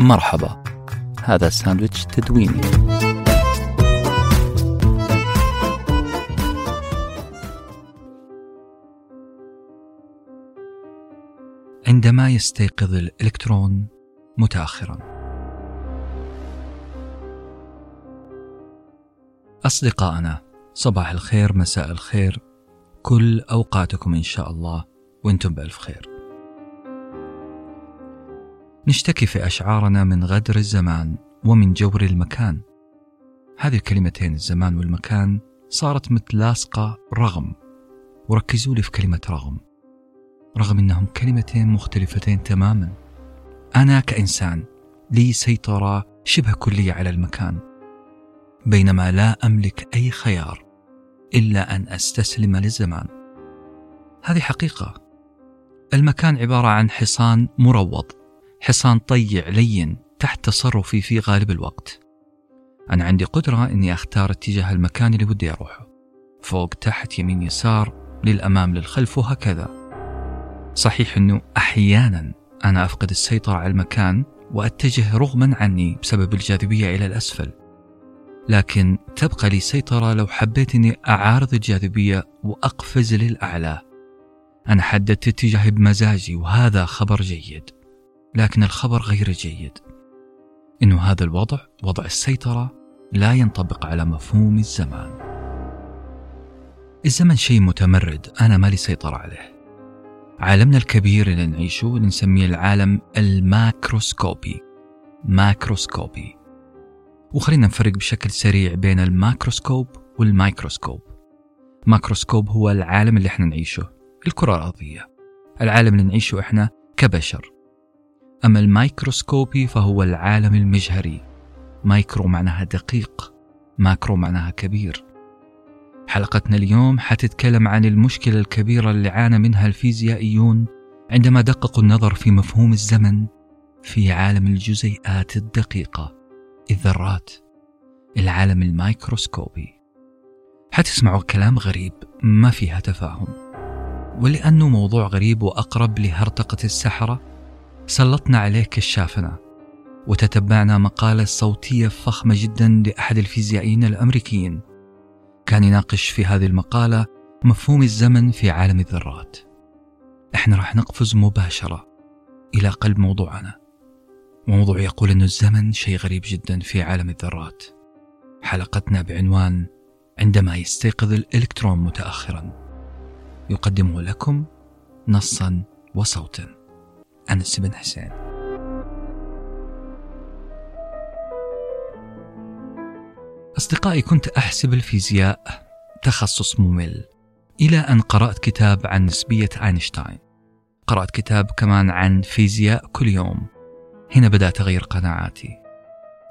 مرحبا. هذا ساندويتش تدويني. عندما يستيقظ الإلكترون متأخرا. أصدقائنا صباح الخير مساء الخير. كل أوقاتكم إن شاء الله وأنتم بألف خير. نشتكي في أشعارنا من غدر الزمان ومن جور المكان. هذه الكلمتين الزمان والمكان صارت متلاصقة رغم. وركزوا لي في كلمة رغم. رغم أنهم كلمتين مختلفتين تماما. أنا كإنسان لي سيطرة شبه كلية على المكان. بينما لا أملك أي خيار إلا أن أستسلم للزمان. هذه حقيقة. المكان عبارة عن حصان مروض. حصان طيع لين تحت تصرفي في غالب الوقت. أنا عندي قدرة أني أختار اتجاه المكان اللي بدي أروحه. فوق تحت يمين يسار للأمام للخلف وهكذا. صحيح أنه أحيانا أنا أفقد السيطرة على المكان وأتجه رغما عني بسبب الجاذبية إلى الأسفل. لكن تبقى لي سيطرة لو حبيت أني أعارض الجاذبية وأقفز للأعلى. أنا حددت اتجاهي بمزاجي وهذا خبر جيد. لكن الخبر غير جيد. انه هذا الوضع وضع السيطرة لا ينطبق على مفهوم الزمان. الزمن شيء متمرد أنا مالي سيطرة عليه. عالمنا الكبير اللي نعيشه نسميه العالم الماكروسكوبي. ماكروسكوبي. وخلينا نفرق بشكل سريع بين ال macroscope وال microscope. macroscope هو العالم اللي إحنا نعيشه الكرة الأرضية. العالم اللي نعيشه إحنا كبشر. أما الميكروسكوبي فهو العالم المجهري. مايكرو معناها دقيق macro معناها كبير. حلقتنا اليوم حتتكلم عن المشكلة الكبيرة اللي عانى منها الفيزيائيون عندما دققوا النظر في مفهوم الزمن في عالم الجزيئات الدقيقة الذرات العالم الميكروسكوبي. حتسمعوا كلام غريب ما فيها تفاهم. ولأنه موضوع غريب وأقرب لهرطقة السحرة سلطنا عليه كشافنا وتتبعنا مقالة صوتية فخمة جدا لأحد الفيزيائيين الأمريكيين. كان يناقش في هذه المقالة مفهوم الزمن في عالم الذرات. إحنا راح نقفز مباشرة إلى قلب موضوعنا. موضوع يقول أن الزمن شيء غريب جدا في عالم الذرات. حلقتنا بعنوان عندما يستيقظ الإلكترون متأخرا. يقدمه لكم نصا وصوتا. أنس بن حسين. أصدقائي كنت أحسب الفيزياء تخصص ممل. إلى أن قرأت كتاب عن نسبية أينشتاين. قرأت كتاب كمان عن فيزياء كل يوم. هنا بدأت أغير قناعاتي.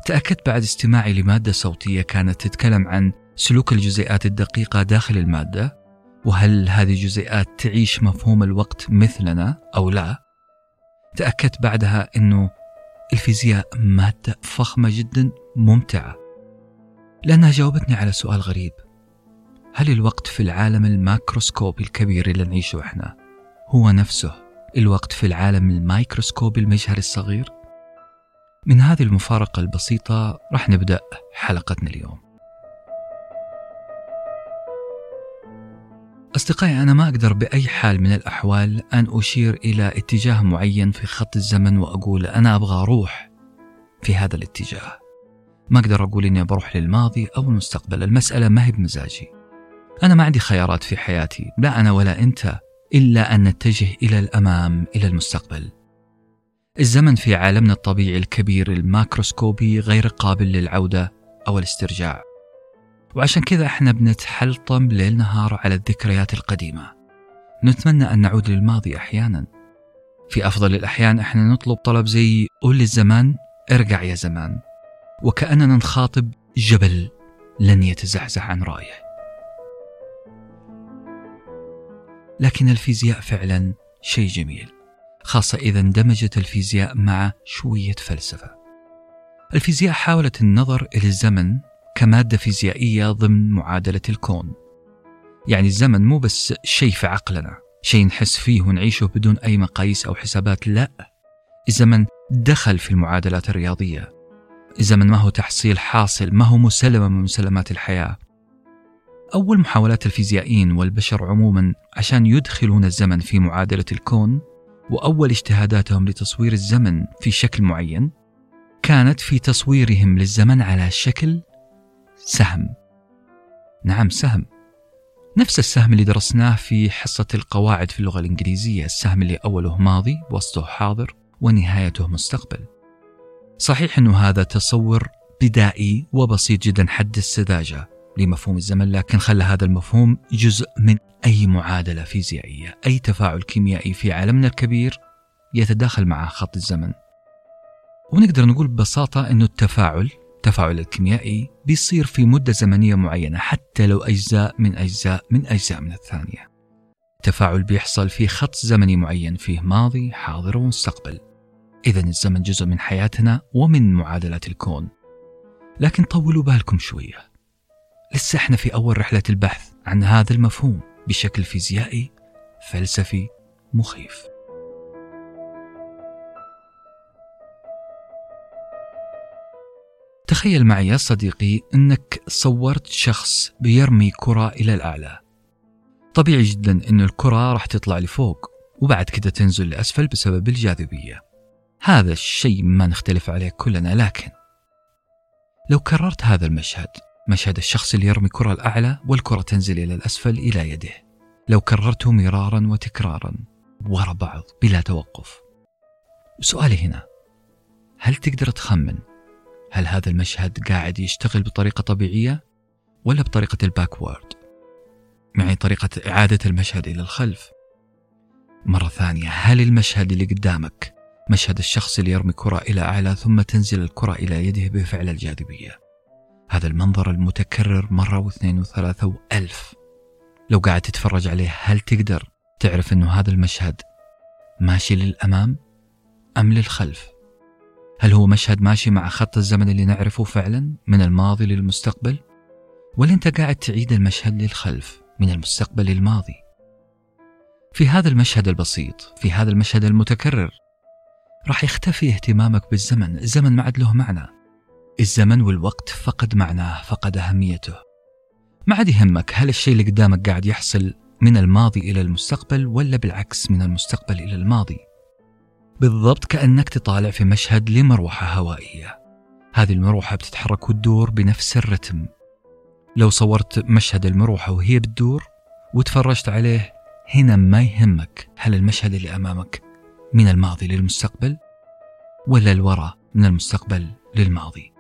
تأكدت بعد استماعي لمادة صوتية كانت تتكلم عن سلوك الجزيئات الدقيقة داخل المادة وهل هذه الجزيئات تعيش مفهوم الوقت مثلنا أو لا؟ تأكدت بعدها أنه الفيزياء مادة فخمة جدا ممتعة لأنها جاوبتني على سؤال غريب هل الوقت في العالم الماكروسكوبي الكبير اللي نعيشه إحنا هو نفسه الوقت في العالم الميكروسكوبي المجهري الصغير؟ من هذه المفارقة البسيطة راح نبدأ حلقتنا اليوم أصدقائي أنا ما أقدر بأي حال من الأحوال أن أشير إلى اتجاه معين في خط الزمن وأقول أنا أبغى أروح في هذا الاتجاه. ما أقدر أقول إني بروح للماضي أو المستقبل. المسألة ما هي بمزاجي. أنا ما عندي خيارات في حياتي. لا أنا ولا أنت إلا أن نتجه إلى الأمام إلى المستقبل. الزمن في عالمنا الطبيعي الكبير الماكروسكوبي غير قابل للعودة أو الاسترجاع. وعشان كذا إحنا بنتحلطم ليل نهار على الذكريات القديمة. نتمنى أن نعود للماضي أحيانا. في أفضل الأحيان إحنا نطلب طلب زي قول للزمان ارجع يا زمان. وكأننا نخاطب جبل لن يتزحزح عن رأيه. لكن الفيزياء فعلا شيء جميل خاصة إذا اندمجت الفيزياء مع شوية فلسفة. الفيزياء حاولت النظر إلى الزمن كمادة فيزيائية ضمن معادلة الكون. يعني الزمن مو بس شيء في عقلنا شيء نحس فيه ونعيشه بدون أي مقاييس أو حسابات لا. الزمن دخل في المعادلات الرياضية. الزمن ما هو تحصيل حاصل ما هو مسلمة من مسلمات الحياة. أول محاولات الفيزيائيين والبشر عموما عشان يدخلون الزمن في معادلة الكون وأول اجتهاداتهم لتصوير الزمن في شكل معين كانت في تصويرهم للزمن على شكل سهم. نعم سهم. نفس السهم اللي درسناه في حصة القواعد في اللغة الإنجليزية السهم اللي أوله ماضي وسطه حاضر ونهايته مستقبل. صحيح أنه هذا تصور بدائي وبسيط جدا حد السذاجة لمفهوم الزمن لكن خلى هذا المفهوم جزء من أي معادلة فيزيائية أي تفاعل كيميائي في عالمنا الكبير يتداخل مع خط الزمن. ونقدر نقول ببساطة أنه التفاعل التفاعل الكيميائي بيصير في مدة زمنية معينة حتى لو أجزاء من أجزاء من أجزاء من الثانية. التفاعل بيحصل في خط زمني معين فيه ماضي حاضر ومستقبل. إذا الزمن جزء من حياتنا ومن معادلات الكون. لكن طولوا بالكم شوية. لسه إحنا في أول رحلة البحث عن هذا المفهوم بشكل فيزيائي فلسفي مخيف. تخيل معي يا صديقي أنك صورت شخص بيرمي كرة إلى الأعلى. طبيعي جدا أن الكرة راح تطلع لفوق وبعد كده تنزل لأسفل بسبب الجاذبية. هذا الشيء ما نختلف عليه كلنا لكن لو كررت هذا المشهد مشهد الشخص اللي يرمي كرة الأعلى والكرة تنزل إلى الأسفل إلى يده لو كررته مرارا وتكرارا ورا بعض بلا توقف سؤالي هنا هل تقدر تخمن هل هذا المشهد قاعد يشتغل بطريقة طبيعية ولا بطريقة الباكورد؟ يعني طريقة إعادة المشهد إلى الخلف. مرة ثانية هل المشهد اللي قدامك مشهد الشخص اللي يرمي كرة إلى أعلى ثم تنزل الكرة إلى يده بفعل الجاذبية؟ هذا المنظر المتكرر مرة واثنين وثلاثة وألف. لو قاعد تتفرج عليه هل تقدر تعرف أنه هذا المشهد ماشي للأمام أم للخلف؟ هل هو مشهد ماشي مع خط الزمن اللي نعرفه فعلا من الماضي للمستقبل؟ ولا أنت قاعد تعيد المشهد للخلف من المستقبل للماضي؟ في هذا المشهد البسيط في هذا المشهد المتكرر راح يختفي اهتمامك بالزمن الزمن ما عاد له معنى. الزمن والوقت فقد معناه فقد أهميته. ما عاد يهمك هل الشيء اللي قدامك قاعد يحصل من الماضي إلى المستقبل ولا بالعكس من المستقبل إلى الماضي. بالضبط كأنك تطالع في مشهد لمروحة هوائية. هذه المروحة بتتحرك وتدور بنفس الرتم. لو صورت مشهد المروحة وهي بتدور وتفرجت عليه هنا ما يهمك هل المشهد اللي أمامك من الماضي للمستقبل ولا الوراء من المستقبل للماضي.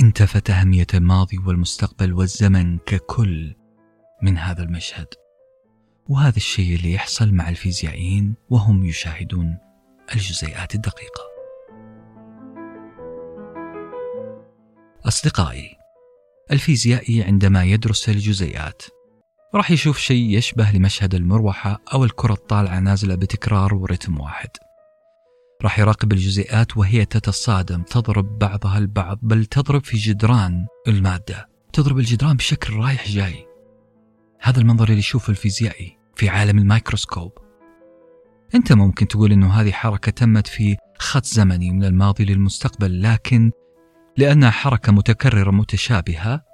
انتفت أهمية الماضي والمستقبل والزمن ككل من هذا المشهد. وهذا الشيء اللي يحصل مع الفيزيائيين وهم يشاهدون. الجزيئات الدقيقة. أصدقائي، الفيزيائي عندما يدرس الجزيئات راح يشوف شيء يشبه لمشهد المروحة أو الكرة الطالعة نازلة بتكرار ورتم واحد. راح يراقب الجزيئات وهي تتصادم تضرب بعضها البعض بل تضرب في جدران المادة تضرب الجدران بشكل رايح جاي هذا المنظر اللي يشوفه الفيزيائي في عالم الميكروسكوب أنت ممكن تقول أنه هذه حركة تمت في خط زمني من الماضي للمستقبل لكن لأنها حركة متكررة متشابهة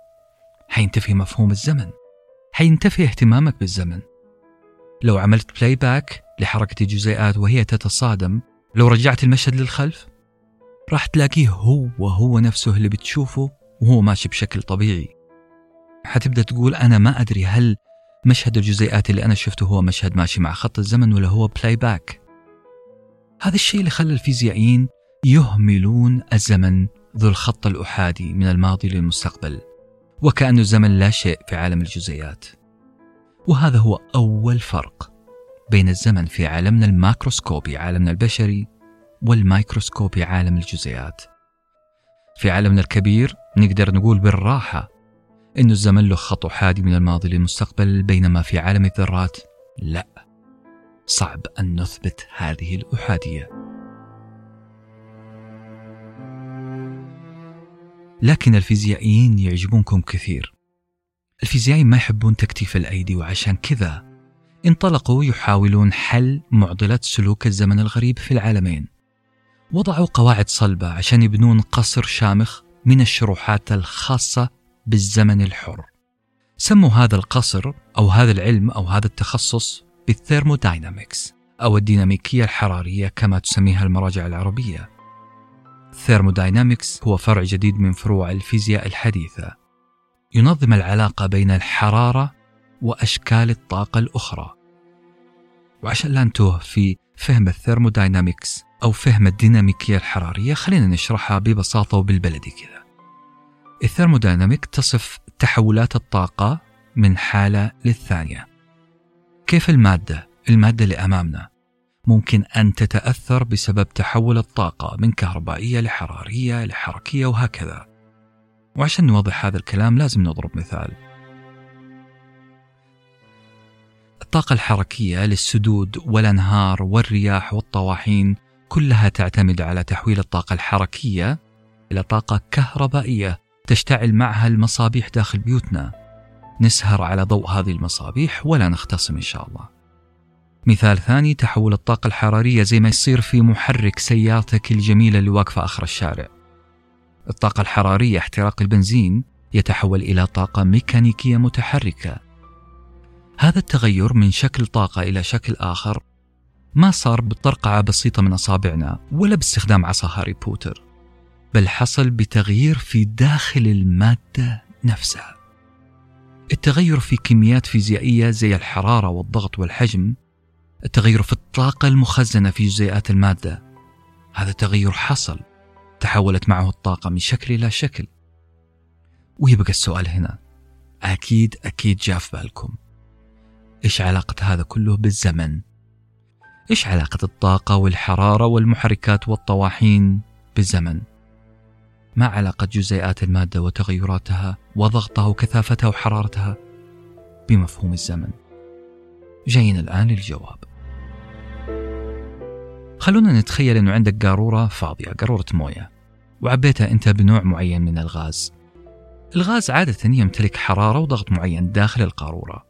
حينتفي مفهوم الزمن. حينتفي اهتمامك بالزمن. لو عملت playback لحركة الجزيئات وهي تتصادم لو رجعت المشهد للخلف راح تلاقيه هو هو نفسه اللي بتشوفه وهو ماشي بشكل طبيعي. حتبدأ تقول أنا ما أدري هل مشهد الجزيئات اللي أنا شفته هو مشهد ماشي مع خط الزمن ولا هو playback هذا الشيء اللي خلى الفيزيائيين يهملون الزمن ذو الخط الأحادي من الماضي للمستقبل وكأن الزمن لا شيء في عالم الجزيئات. وهذا هو أول فرق بين الزمن في عالمنا الماكروسكوبي عالمنا البشري والميكروسكوبي عالم الجزيئات. في عالمنا الكبير نقدر نقول بالراحة أن الزمن له خط أحادي من الماضي للمستقبل بينما في عالم الذرات. لا صعب أن نثبت هذه الأحادية. لكن الفيزيائيين يعجبونكم كثير. الفيزيائيين ما يحبون تكتيف الأيدي وعشان كذا انطلقوا يحاولون حل معضلة سلوك الزمن الغريب في العالمين. وضعوا قواعد صلبة عشان يبنون قصر شامخ من الشروحات الخاصة بالزمن الحر. سموا هذا القصر أو هذا العلم أو هذا التخصص بال thermodynamics أو الديناميكية الحرارية كما تسميها المراجع العربية. ال thermodynamics هو فرع جديد من فروع الفيزياء الحديثة. ينظم العلاقة بين الحرارة وأشكال الطاقة الأخرى. وعشان لا نتوه في فهم ال thermodynamics أو فهم الديناميكية الحرارية خلينا نشرحها ببساطة وبالبلدي كذا. ال thermodynamic تصف تحولات الطاقة من حالة للثانية. كيف المادة؟ المادة اللي أمامنا. ممكن أن تتأثر بسبب تحول الطاقة من كهربائية لحرارية لحركية وهكذا. وعشان نوضح هذا الكلام لازم نضرب مثال. الطاقة الحركية للسدود والأنهار والرياح والطواحين كلها تعتمد على تحويل الطاقة الحركية إلى طاقة كهربائية. تشتعل معها المصابيح داخل بيوتنا. نسهر على ضوء هذه المصابيح ولا نختصم إن شاء الله. مثال ثاني تحول الطاقة الحرارية زي ما يصير في محرك سيارتك الجميلة اللي واقفة آخر الشارع. الطاقة الحرارية احتراق البنزين يتحول إلى طاقة ميكانيكية متحركة. هذا التغير من شكل طاقة إلى شكل آخر ما صار بطرقعة بسيطة من أصابعنا ولا باستخدام عصا هاري بوتر. بل حصل بتغيير في داخل المادة نفسها. التغير في كميات فيزيائية زي الحرارة والضغط والحجم التغير في الطاقة المخزنة في جزيئات المادة. هذا التغير حصل تحولت معه الطاقة من شكل إلى شكل. ويبقى السؤال هنا. أكيد أكيد جاء في بالكم. إيش علاقة هذا كله بالزمن؟ إيش علاقة الطاقة والحرارة والمحركات والطواحين بالزمن؟ ما علاقة جزيئات المادة وتغيراتها وضغطها وكثافتها وحرارتها بمفهوم الزمن؟ جايين الآن للجواب. خلونا نتخيل أنه عندك قارورة فاضية قارورة موية وعبيتها أنت بنوع معين من الغاز. الغاز عادة يمتلك حرارة وضغط معين داخل القارورة.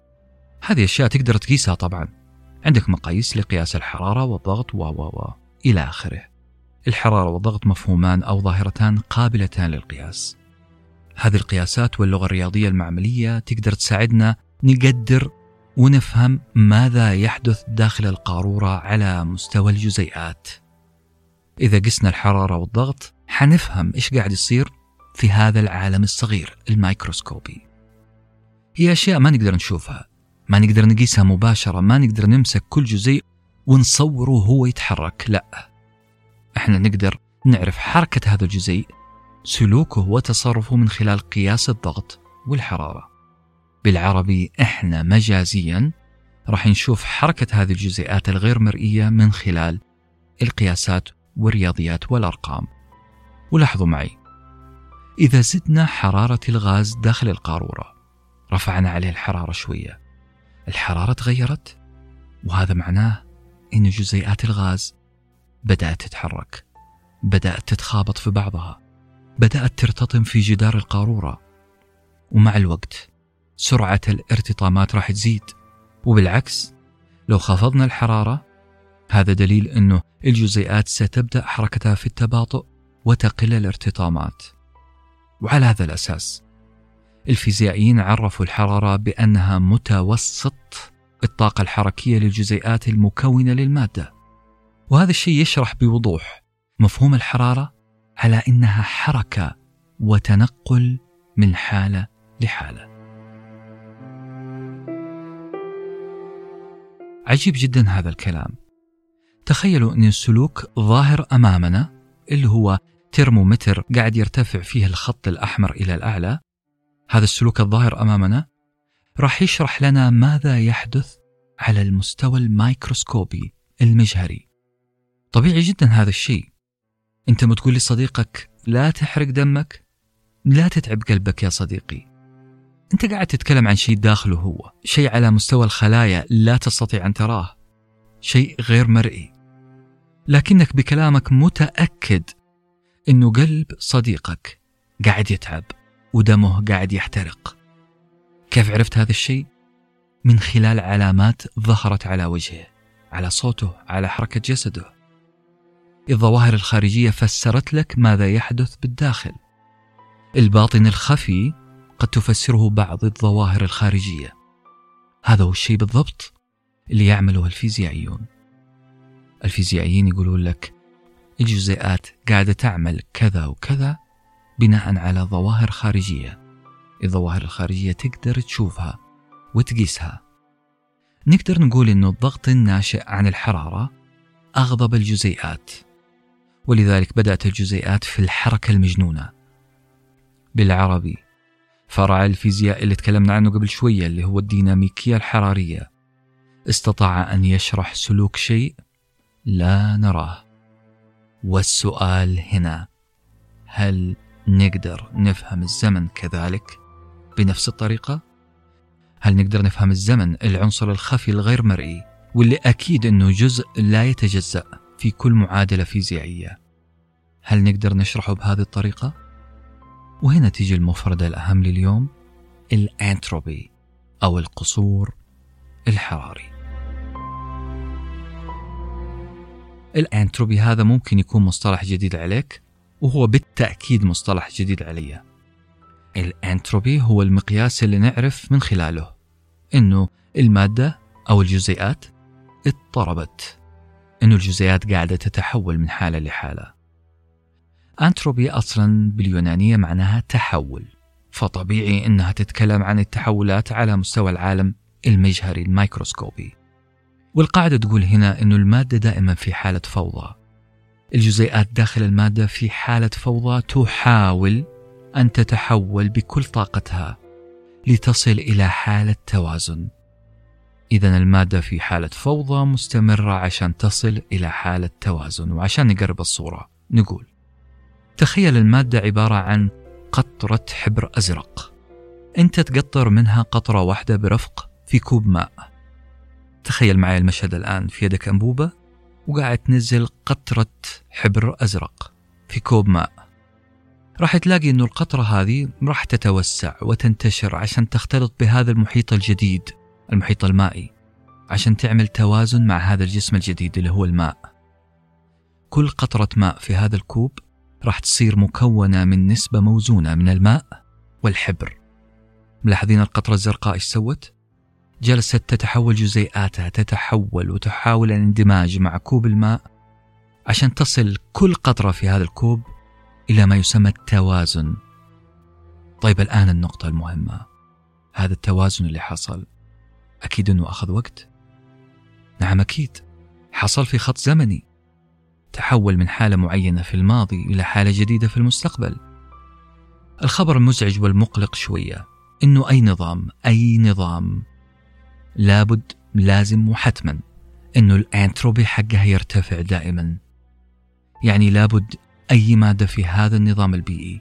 هذه أشياء تقدر تقيسها طبعا. عندك مقاييس لقياس الحرارة والضغط و و و إلى آخره. الحرارة والضغط مفهومان أو ظاهرتان قابلتان للقياس. هذه القياسات واللغة الرياضية المعملية تقدر تساعدنا نقدر ونفهم ماذا يحدث داخل القارورة على مستوى الجزيئات. إذا قسنا الحرارة والضغط حنفهم إيش قاعد يصير في هذا العالم الصغير الميكروسكوبي. هي أشياء ما نقدر نشوفها ما نقدر نقيسها مباشرة ما نقدر نمسك كل جزيء ونصوره وهو يتحرك لا. إحنا نقدر نعرف حركة هذا الجزيء سلوكه وتصرفه من خلال قياس الضغط والحرارة. بالعربي إحنا مجازيا راح نشوف حركة هذه الجزيئات الغير مرئية من خلال القياسات والرياضيات والأرقام. ولاحظوا معي إذا زدنا حرارة الغاز داخل القارورة رفعنا عليه الحرارة شوية. الحرارة تغيرت وهذا معناه أن جزيئات الغاز بدأت تتحرك بدأت تتخابط في بعضها بدأت ترتطم في جدار القارورة. ومع الوقت سرعة الارتطامات راح تزيد. وبالعكس لو خفضنا الحرارة هذا دليل أنه الجزيئات ستبدأ حركتها في التباطؤ وتقل الارتطامات. وعلى هذا الأساس الفيزيائيين عرفوا الحرارة بأنها متوسط الطاقة الحركية للجزيئات المكونة للمادة. وهذا الشيء يشرح بوضوح مفهوم الحرارة على إنها حركة وتنقل من حالة لحالة. عجيب جدا هذا الكلام. تخيلوا أن السلوك ظاهر أمامنا اللي هو ترمومتر قاعد يرتفع فيه الخط الأحمر إلى الأعلى. هذا السلوك الظاهر أمامنا. راح يشرح لنا ماذا يحدث على المستوى الميكروسكوبي المجهري. طبيعي جدا هذا الشيء. أنت بتقول لصديقك لا تحرق دمك لا تتعب قلبك يا صديقي. أنت قاعد تتكلم عن شيء داخله هو شيء على مستوى الخلايا لا تستطيع أن تراه شيء غير مرئي. لكنك بكلامك متأكد إنه قلب صديقك قاعد يتعب ودمه قاعد يحترق. كيف عرفت هذا الشيء؟ من خلال علامات ظهرت على وجهه على صوته على حركة جسده. الظواهر الخارجية فسرت لك ماذا يحدث بالداخل. الباطن الخفي قد تفسره بعض الظواهر الخارجية. هذا هو الشيء بالضبط اللي يعمله الفيزيائيون. الفيزيائيين يقولون لك الجزيئات قاعدة تعمل كذا وكذا بناء على ظواهر خارجية. الظواهر الخارجية تقدر تشوفها وتقيسها. نقدر نقول أنه الضغط الناشئ عن الحرارة أغضب الجزيئات. ولذلك بدأت الجزيئات في الحركة المجنونة. بالعربي فرع الفيزياء اللي تكلمنا عنه قبل شوية اللي هو الديناميكية الحرارية. استطاع أن يشرح سلوك شيء لا نراه. والسؤال هنا هل نقدر نفهم الزمن كذلك؟ بنفس الطريقة؟ هل نقدر نفهم الزمن العنصر الخفي الغير مرئي واللي أكيد أنه جزء لا يتجزأ؟ في كل معادلة فيزيائية. هل نقدر نشرحه بهذه الطريقة؟ وهنا تيجي المفردة الأهم لليوم الأنتروبي أو القصور الحراري. الأنتروبي هذا ممكن يكون مصطلح جديد عليك وهو بالتأكيد مصطلح جديد علي. الأنتروبي هو المقياس اللي نعرف من خلاله إنه المادة أو الجزيئات اضطربت. انه الجزيئات قاعدة تتحول من حالة لحالة. أنتروبي أصلا باليونانية معناها تحول فطبيعي إنها تتكلم عن التحولات على مستوى العالم المجهري الميكروسكوبي. والقاعدة تقول هنا أن المادة دائما في حالة فوضى. الجزيئات داخل المادة في حالة فوضى تحاول أن تتحول بكل طاقتها لتصل إلى حالة توازن. إذا المادة في حالة فوضى مستمرة عشان تصل إلى حالة توازن. وعشان نقرب الصورة نقول تخيل المادة عبارة عن قطرة حبر أزرق. أنت تقطر منها قطرة واحدة برفق في كوب ماء. تخيل معي المشهد الآن في يدك أنبوبة وقاعد تنزل قطرة حبر أزرق في كوب ماء. راح تلاقي أنه القطرة هذه راح تتوسع وتنتشر عشان تختلط بهذا المحيط الجديد. المحيط المائي عشان تعمل توازن مع هذا الجسم الجديد اللي هو الماء. كل قطرة ماء في هذا الكوب راح تصير مكونة من نسبة موزونة من الماء والحبر. ملاحظين القطرة الزرقاء إيش سوت؟ جلست تتحول جزيئاتها تتحول وتحاول الاندماج مع كوب الماء عشان تصل كل قطرة في هذا الكوب إلى ما يسمى التوازن. طيب الآن النقطة المهمة. هذا التوازن اللي حصل أكيد أنه أخذ وقت. نعم أكيد. حصل في خط زمني. تحول من حالة معينة في الماضي إلى حالة جديدة في المستقبل. الخبر المزعج والمقلق شوية. إنه أي نظام أي نظام. لابد لازم وحتما إنه الأنتروبي حقها يرتفع دائما. يعني لابد أي مادة في هذا النظام البيئي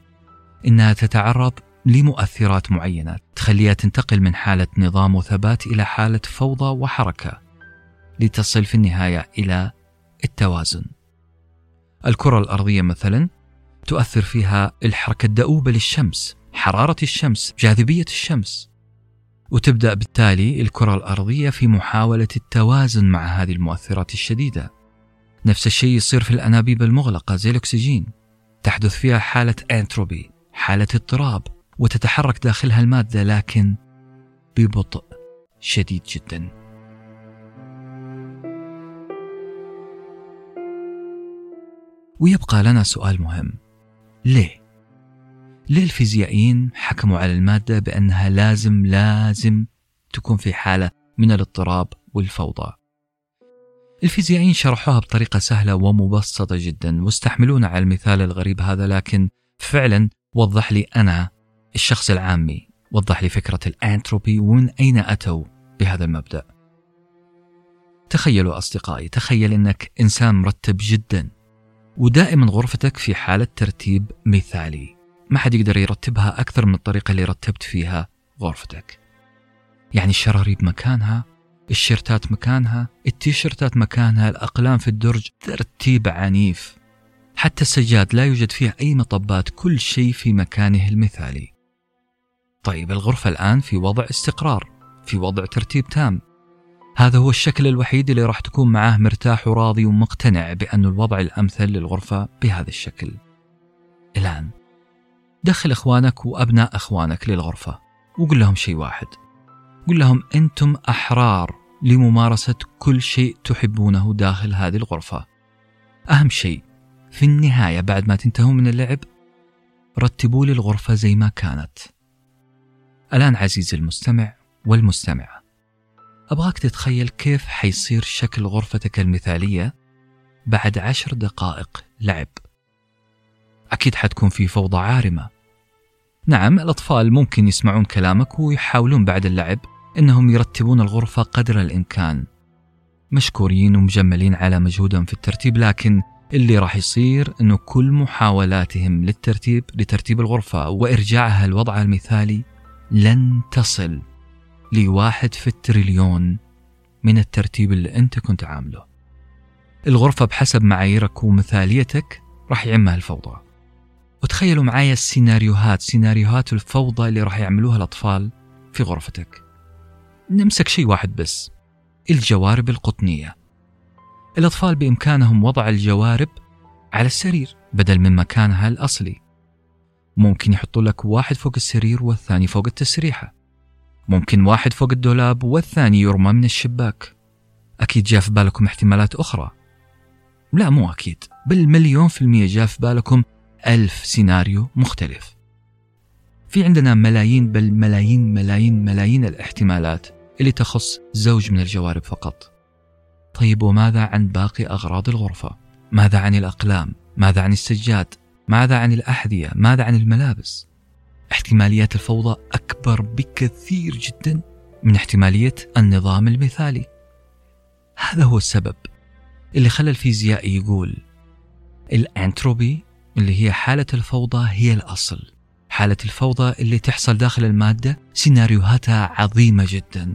إنها تتعرض لمؤثرات معينة تخليها تنتقل من حالة نظام وثبات إلى حالة فوضى وحركة لتصل في النهاية إلى التوازن الكرة الأرضية مثلا تؤثر فيها الحركة الدؤوبة للشمس حرارة الشمس جاذبية الشمس وتبدأ بالتالي الكرة الأرضية في محاولة التوازن مع هذه المؤثرات الشديدة. نفس الشيء يصير في الأنابيب المغلقة زي الأكسجين. تحدث فيها حالة أنتروبي، حالة اضطراب، وتتحرك داخلها المادة لكن ببطء شديد جدا. ويبقى لنا سؤال مهم. ليه؟ ليه الفيزيائيين حكموا على المادة بأنها لازم لازم تكون في حالة من الاضطراب والفوضى الفيزيائيين شرحوها بطريقة سهلة ومبسطة جدا واستحملونا على المثال الغريب هذا لكن فعلا وضح لي أنا الشخص العامي وضح لي فكرة الأنتروبي ومن أين أتوا بهذا المبدأ. تخيلوا أصدقائي تخيل أنك إنسان مرتب جدا ودائما غرفتك في حالة ترتيب مثالي. ما حد يقدر يرتبها أكثر من الطريقة اللي رتبت فيها غرفتك. يعني الشراريب مكانها الشيرتات مكانها التيشيرتات مكانها الأقلام في الدرج ترتيب عنيف. حتى السجاد لا يوجد فيها أي مطبات كل شيء في مكانه المثالي. طيب الغرفة الآن في وضع استقرار في وضع ترتيب تام. هذا هو الشكل الوحيد اللي راح تكون معاه مرتاح وراضي ومقتنع بأن الوضع الأمثل للغرفة بهذا الشكل. الآن دخل إخوانك وأبناء إخوانك للغرفة وقل لهم شيء واحد. قل لهم أنتم أحرار لممارسة كل شيء تحبونه داخل هذه الغرفة. أهم شيء في النهاية بعد ما تنتهوا من اللعب رتبوا لي الغرفة زي ما كانت. الآن عزيزي المستمع والمستمعة أبغاك تتخيل كيف حيصير شكل غرفتك المثالية بعد عشر دقائق لعب؟ أكيد حتكون في فوضى عارمة. نعم الأطفال ممكن يسمعون كلامك ويحاولون بعد اللعب أنهم يرتبون الغرفة قدر الإمكان. مشكورين ومجملين على مجهودهم في الترتيب لكن اللي راح يصير أنه كل محاولاتهم للترتيب لترتيب الغرفة وإرجاعها لوضعها المثالي لن تصل لواحد في التريليون من الترتيب اللي أنت كنت عامله. الغرفة بحسب معاييرك ومثاليتك راح يعمها الفوضى. وتخيلوا معايا السيناريوهات سيناريوهات الفوضى اللي راح يعملوها الأطفال في غرفتك. نمسك شيء واحد بس الجوارب القطنية. الأطفال بإمكانهم وضع الجوارب على السرير بدل من مكانها الأصلي. ممكن يحطوا لك واحد فوق السرير والثاني فوق التسريحة ممكن واحد فوق الدولاب والثاني يرمى من الشباك أكيد جاء في بالكم احتمالات أخرى لا مو أكيد بالمليون في المية جاء في بالكم ألف سيناريو مختلف في عندنا ملايين بل ملايين ملايين ملايين الاحتمالات اللي تخص زوج من الجوارب فقط طيب وماذا عن باقي أغراض الغرفة؟ ماذا عن الأقلام؟ ماذا عن السجاد؟ ماذا عن الأحذية؟ ماذا عن الملابس؟ احتماليات الفوضى أكبر بكثير جدا من احتمالية النظام المثالي هذا هو السبب اللي خلى الفيزيائي يقول الأنتروبي اللي هي حالة الفوضى هي الأصل حالة الفوضى اللي تحصل داخل المادة سيناريوهاتها عظيمة جدا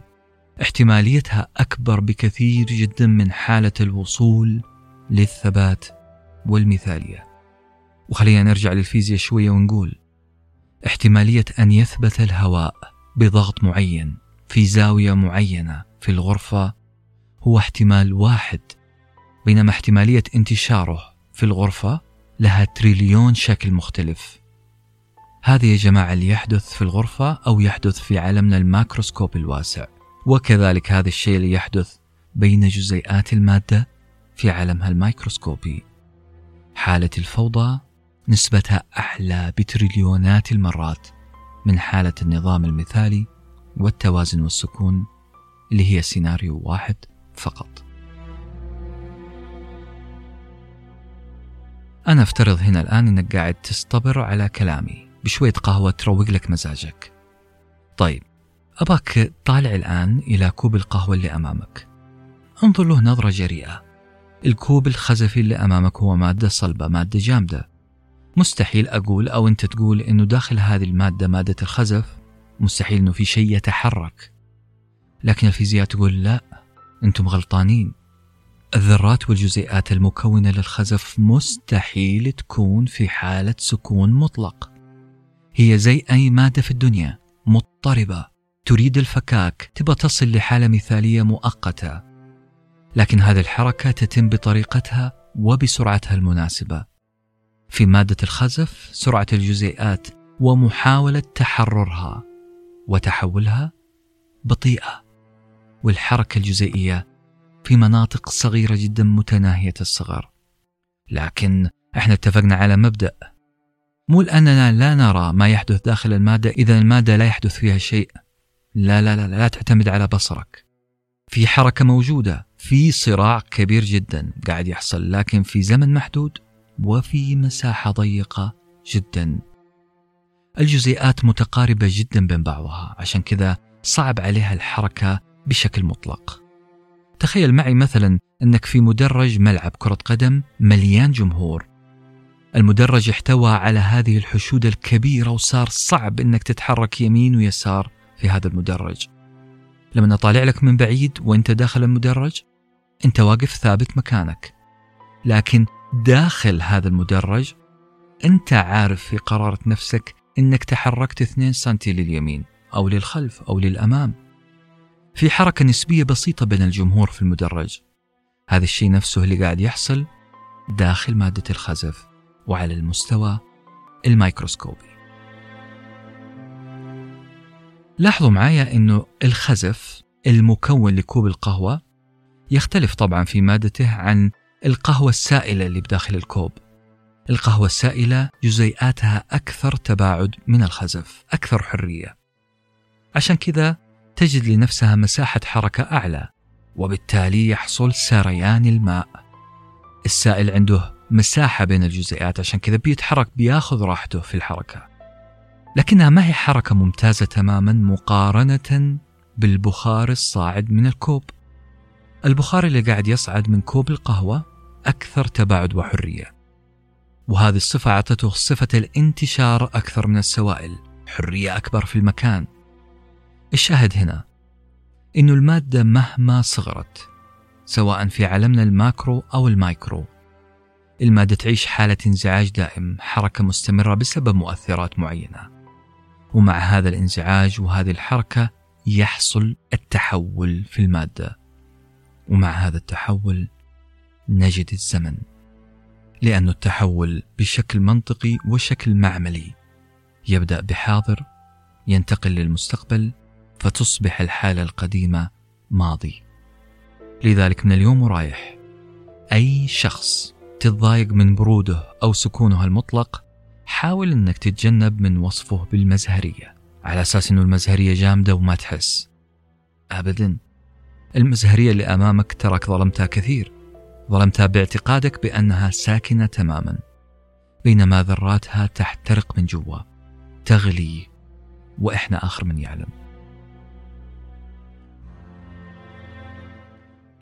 احتماليتها أكبر بكثير جدا من حالة الوصول للثبات والمثالية وخلينا نرجع للفيزياء شوية ونقول احتمالية أن يثبت الهواء بضغط معين في زاوية معينة في الغرفة هو احتمال واحد بينما احتمالية انتشاره في الغرفة لها تريليون شكل مختلف. هذا يا جماعة اللي يحدث في الغرفة أو يحدث في عالمنا الماكروسكوب الواسع. وكذلك هذا الشيء اللي يحدث بين جزيئات المادة في عالمها الميكروسكوبي. حالة الفوضى نسبتها أعلى بتريليونات المرات من حالة النظام المثالي والتوازن والسكون اللي هي سيناريو واحد فقط. أنا أفترض هنا الآن أنك قاعد تصطبر على كلامي بشوية قهوة تروق لك مزاجك. طيب أباك طالع الآن إلى كوب القهوة اللي أمامك. انظر له نظرة جريئة. الكوب الخزفي اللي أمامك هو مادة صلبة، مادة جامدة. مستحيل أقول أو أنت تقول أنه داخل هذه المادة مادة الخزف مستحيل أنه في شيء يتحرك. لكن الفيزياء تقول لا أنتم غلطانين. الذرات والجزيئات المكونة للخزف مستحيل تكون في حالة سكون مطلق. هي زي أي مادة في الدنيا مضطربة. تريد الفكاك تبى تصل لحالة مثالية مؤقتة. لكن هذه الحركة تتم بطريقتها وبسرعتها المناسبة. في مادة الخزف سرعة الجزيئات ومحاولة تحررها وتحولها بطيئة والحركة الجزيئية في مناطق صغيرة جدا متناهية الصغر. لكن إحنا اتفقنا على مبدأ. مو لأننا لا نرى ما يحدث داخل المادة إذا المادة لا يحدث فيها شيء. لا لا لا لا تعتمد على بصرك. في حركة موجودة في صراع كبير جدا قاعد يحصل لكن في زمن محدود وفي مساحة ضيقة جدا. الجزيئات متقاربة جدا بين بعضها عشان كذا صعب عليها الحركة بشكل مطلق. تخيل معي مثلا أنك في مدرج ملعب كرة قدم مليان جمهور. المدرج احتوى على هذه الحشود الكبيرة وصار صعب أنك تتحرك يمين ويسار في هذا المدرج. لما أطالع لك من بعيد وأنت داخل المدرج أنت واقف ثابت مكانك. لكن داخل هذا المدرج أنت عارف في قرارة نفسك أنك تحركت 2 سنتي لليمين أو للخلف أو للأمام. في حركة نسبية بسيطة بين الجمهور في المدرج. هذا الشيء نفسه اللي قاعد يحصل داخل مادة الخزف وعلى المستوى الميكروسكوبي. لاحظوا معايا إنه الخزف المكون لكوب القهوة يختلف طبعا في مادته عن القهوة السائلة اللي بداخل الكوب. القهوة السائلة جزيئاتها أكثر تباعد من الخزف أكثر حرية. عشان كذا تجد لنفسها مساحة حركة أعلى وبالتالي يحصل سريان الماء. السائل عنده مساحة بين الجزيئات عشان كذا بيتحرك بياخذ راحته في الحركة. لكنها ما هي حركة ممتازة تماما مقارنة بالبخار الصاعد من الكوب. البخار اللي قاعد يصعد من كوب القهوة أكثر تباعد وحرية. وهذه الصفة أعطته صفة الانتشار أكثر من السوائل حرية أكبر في المكان. الشاهد هنا إنه المادة مهما صغرت سواء في عالمنا ال macro أو المايكرو المادة تعيش حالة انزعاج دائم حركة مستمرة بسبب مؤثرات معينة. ومع هذا الانزعاج وهذه الحركة يحصل التحول في المادة. ومع هذا التحول نجد الزمن لأن التحول بشكل منطقي وشكل معملي يبدأ بحاضر ينتقل للمستقبل فتصبح الحالة القديمة ماضي. لذلك من اليوم ورايح أي شخص تتضايق من بروده أو سكونه المطلق حاول أنك تتجنب من وصفه بالمزهرية على أساس أنه المزهرية جامدة وما تحس. أبدا. المزهرية اللي أمامك تراك ظلمتها كثير. ظلمتها باعتقادك بأنها ساكنة تماما. بينما ذراتها تحترق من جوا. تغلي. وإحنا آخر من يعلم.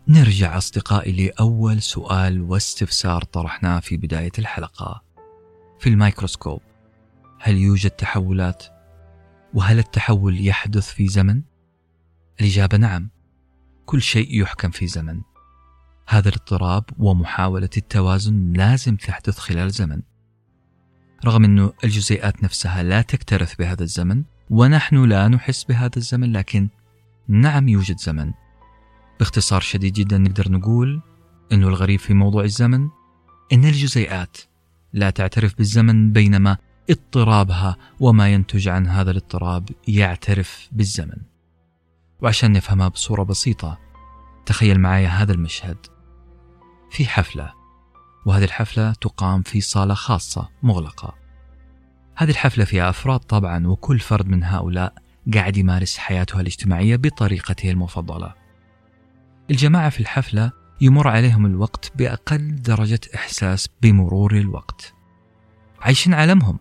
نرجع أصدقائي لأول سؤال واستفسار طرحناه في بداية الحلقة. في الميكروسكوب. هل يوجد تحولات؟ وهل التحول يحدث في زمن؟ الإجابة نعم. كل شيء يحكم في زمن. هذا الاضطراب ومحاولة التوازن لازم تحدث خلال زمن. رغم أن الجزيئات نفسها لا تكترث بهذا الزمن ونحن لا نحس بهذا الزمن لكن نعم يوجد زمن. باختصار شديد جدا نقدر نقول أنه الغريب في موضوع الزمن أن الجزيئات لا تعترف بالزمن بينما اضطرابها وما ينتج عن هذا الاضطراب يعترف بالزمن. وعشان نفهمها بصورة بسيطة تخيل معي هذا المشهد. في حفلة وهذه الحفلة تقام في صالة خاصة مغلقة. هذه الحفلة فيها أفراد طبعا وكل فرد من هؤلاء قاعد يمارس حياته الاجتماعية بطريقته المفضلة. الجماعة في الحفلة يمر عليهم الوقت بأقل درجة إحساس بمرور الوقت. عايشين عالمهم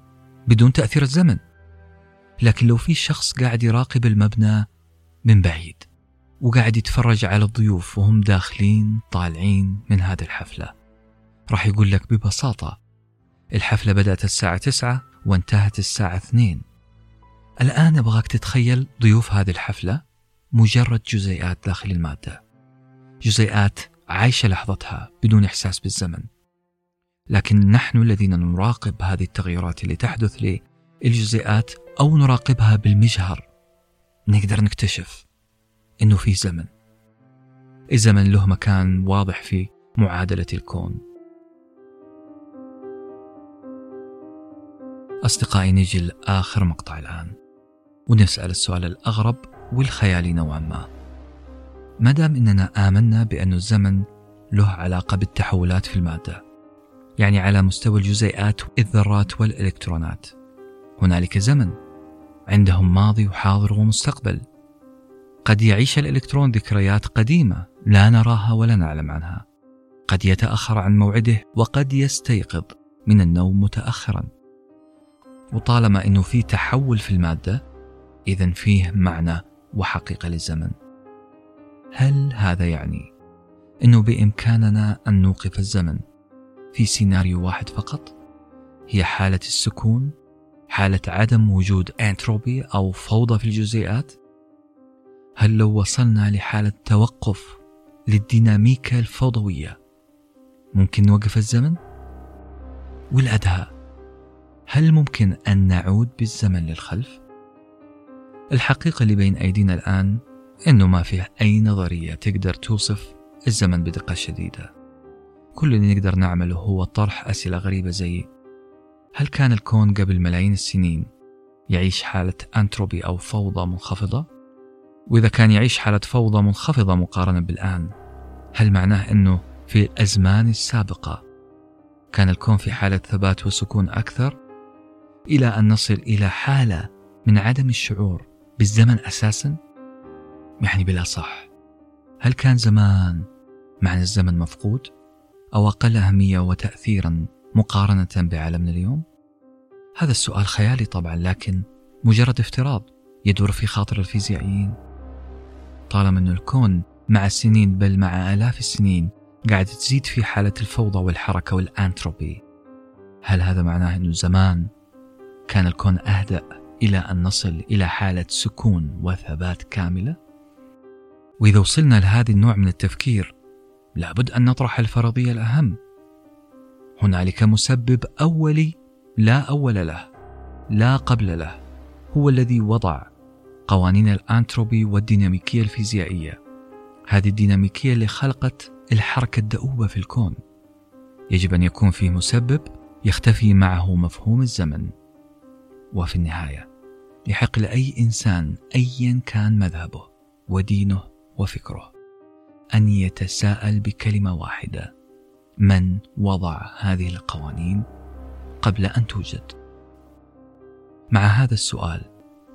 بدون تأثير الزمن. لكن لو في شخص قاعد يراقب المبنى من بعيد وقاعد يتفرج على الضيوف وهم داخلين طالعين من هذه الحفلة. راح يقول لك ببساطة الحفلة بدأت الساعة تسعة وانتهت الساعة اثنين. الآن أبغاك تتخيل ضيوف هذه الحفلة مجرد جزيئات داخل المادة. جزيئات عايشة لحظتها بدون إحساس بالزمن. لكن نحن الذين نراقب هذه التغيرات اللي تحدث للجزيئات أو نراقبها بالمجهر نقدر نكتشف إنه في زمن. الزمن له مكان واضح في معادلة الكون. أصدقائي نجي لآخر مقطع الآن. ونسأل السؤال الأغرب والخيالي نوعا ما. ما دام إننا آمنا بأن الزمن له علاقة بالتحولات في المادة يعني على مستوى الجزيئات الذرات والإلكترونات هنالك زمن عندهم ماضي وحاضر ومستقبل. قد يعيش الإلكترون ذكريات قديمة لا نراها ولا نعلم عنها. قد يتأخر عن موعده وقد يستيقظ من النوم متأخرا. وطالما أنه في تحول في المادة إذا فيه معنى وحقيقة للزمن. هل هذا يعني أنه بإمكاننا أن نوقف الزمن في سيناريو واحد فقط؟ هي حالة السكون حالة عدم وجود أنتروبي أو فوضى في الجزيئات هل لو وصلنا لحالة توقف للديناميكا الفوضوية ممكن نوقف الزمن؟ والأدهى هل ممكن أن نعود بالزمن للخلف؟ الحقيقة اللي بين أيدينا الآن إنه ما فيه أي نظرية تقدر توصف الزمن بدقة شديدة كل اللي نقدر نعمله هو طرح أسئلة غريبة زي هل كان الكون قبل ملايين السنين يعيش حالة أنتروبي أو فوضى منخفضة؟ وإذا كان يعيش حالة فوضى منخفضة مقارنة بالآن هل معناه أنه في الأزمان السابقة كان الكون في حالة ثبات وسكون أكثر إلى أن نصل إلى حالة من عدم الشعور بالزمن أساسا؟ يعني بلا صح هل كان زمان معنى الزمن مفقود؟ أو أقل أهمية وتأثيرا مقارنة بعالمنا اليوم؟ هذا السؤال خيالي طبعا لكن مجرد افتراض يدور في خاطر الفيزيائيين طالما أن الكون مع السنين بل مع آلاف السنين قاعد تزيد في حالة الفوضى والحركة والأنتروبي هل هذا معناه أنه زمان كان الكون أهدأ إلى أن نصل إلى حالة سكون وثبات كاملة؟ وإذا وصلنا لهذا النوع من التفكير لابد أن نطرح الفرضية الأهم هنالك مسبب أولي لا أول له لا قبل له هو الذي وضع قوانين الأنتروبي والديناميكية الفيزيائية. هذه الديناميكية اللي خلقت الحركة الدؤوبة في الكون. يجب أن يكون فيه مسبب يختفي معه مفهوم الزمن. وفي النهاية يحق لأي إنسان أيا كان مذهبه ودينه وفكره أن يتساءل بكلمة واحدة من وضع هذه القوانين قبل أن توجد. مع هذا السؤال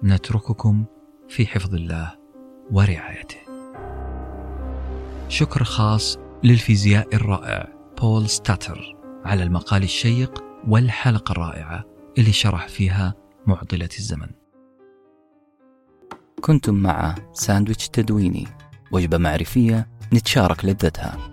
نترككم في حفظ الله ورعايته. شكر خاص للفيزيائي الرائع بول ساتر على المقال الشيق والحلقة الرائعة اللي شرح فيها معضلة الزمن. كنتم مع ساندويتش تدويني وجبة معرفية نتشارك لذتها.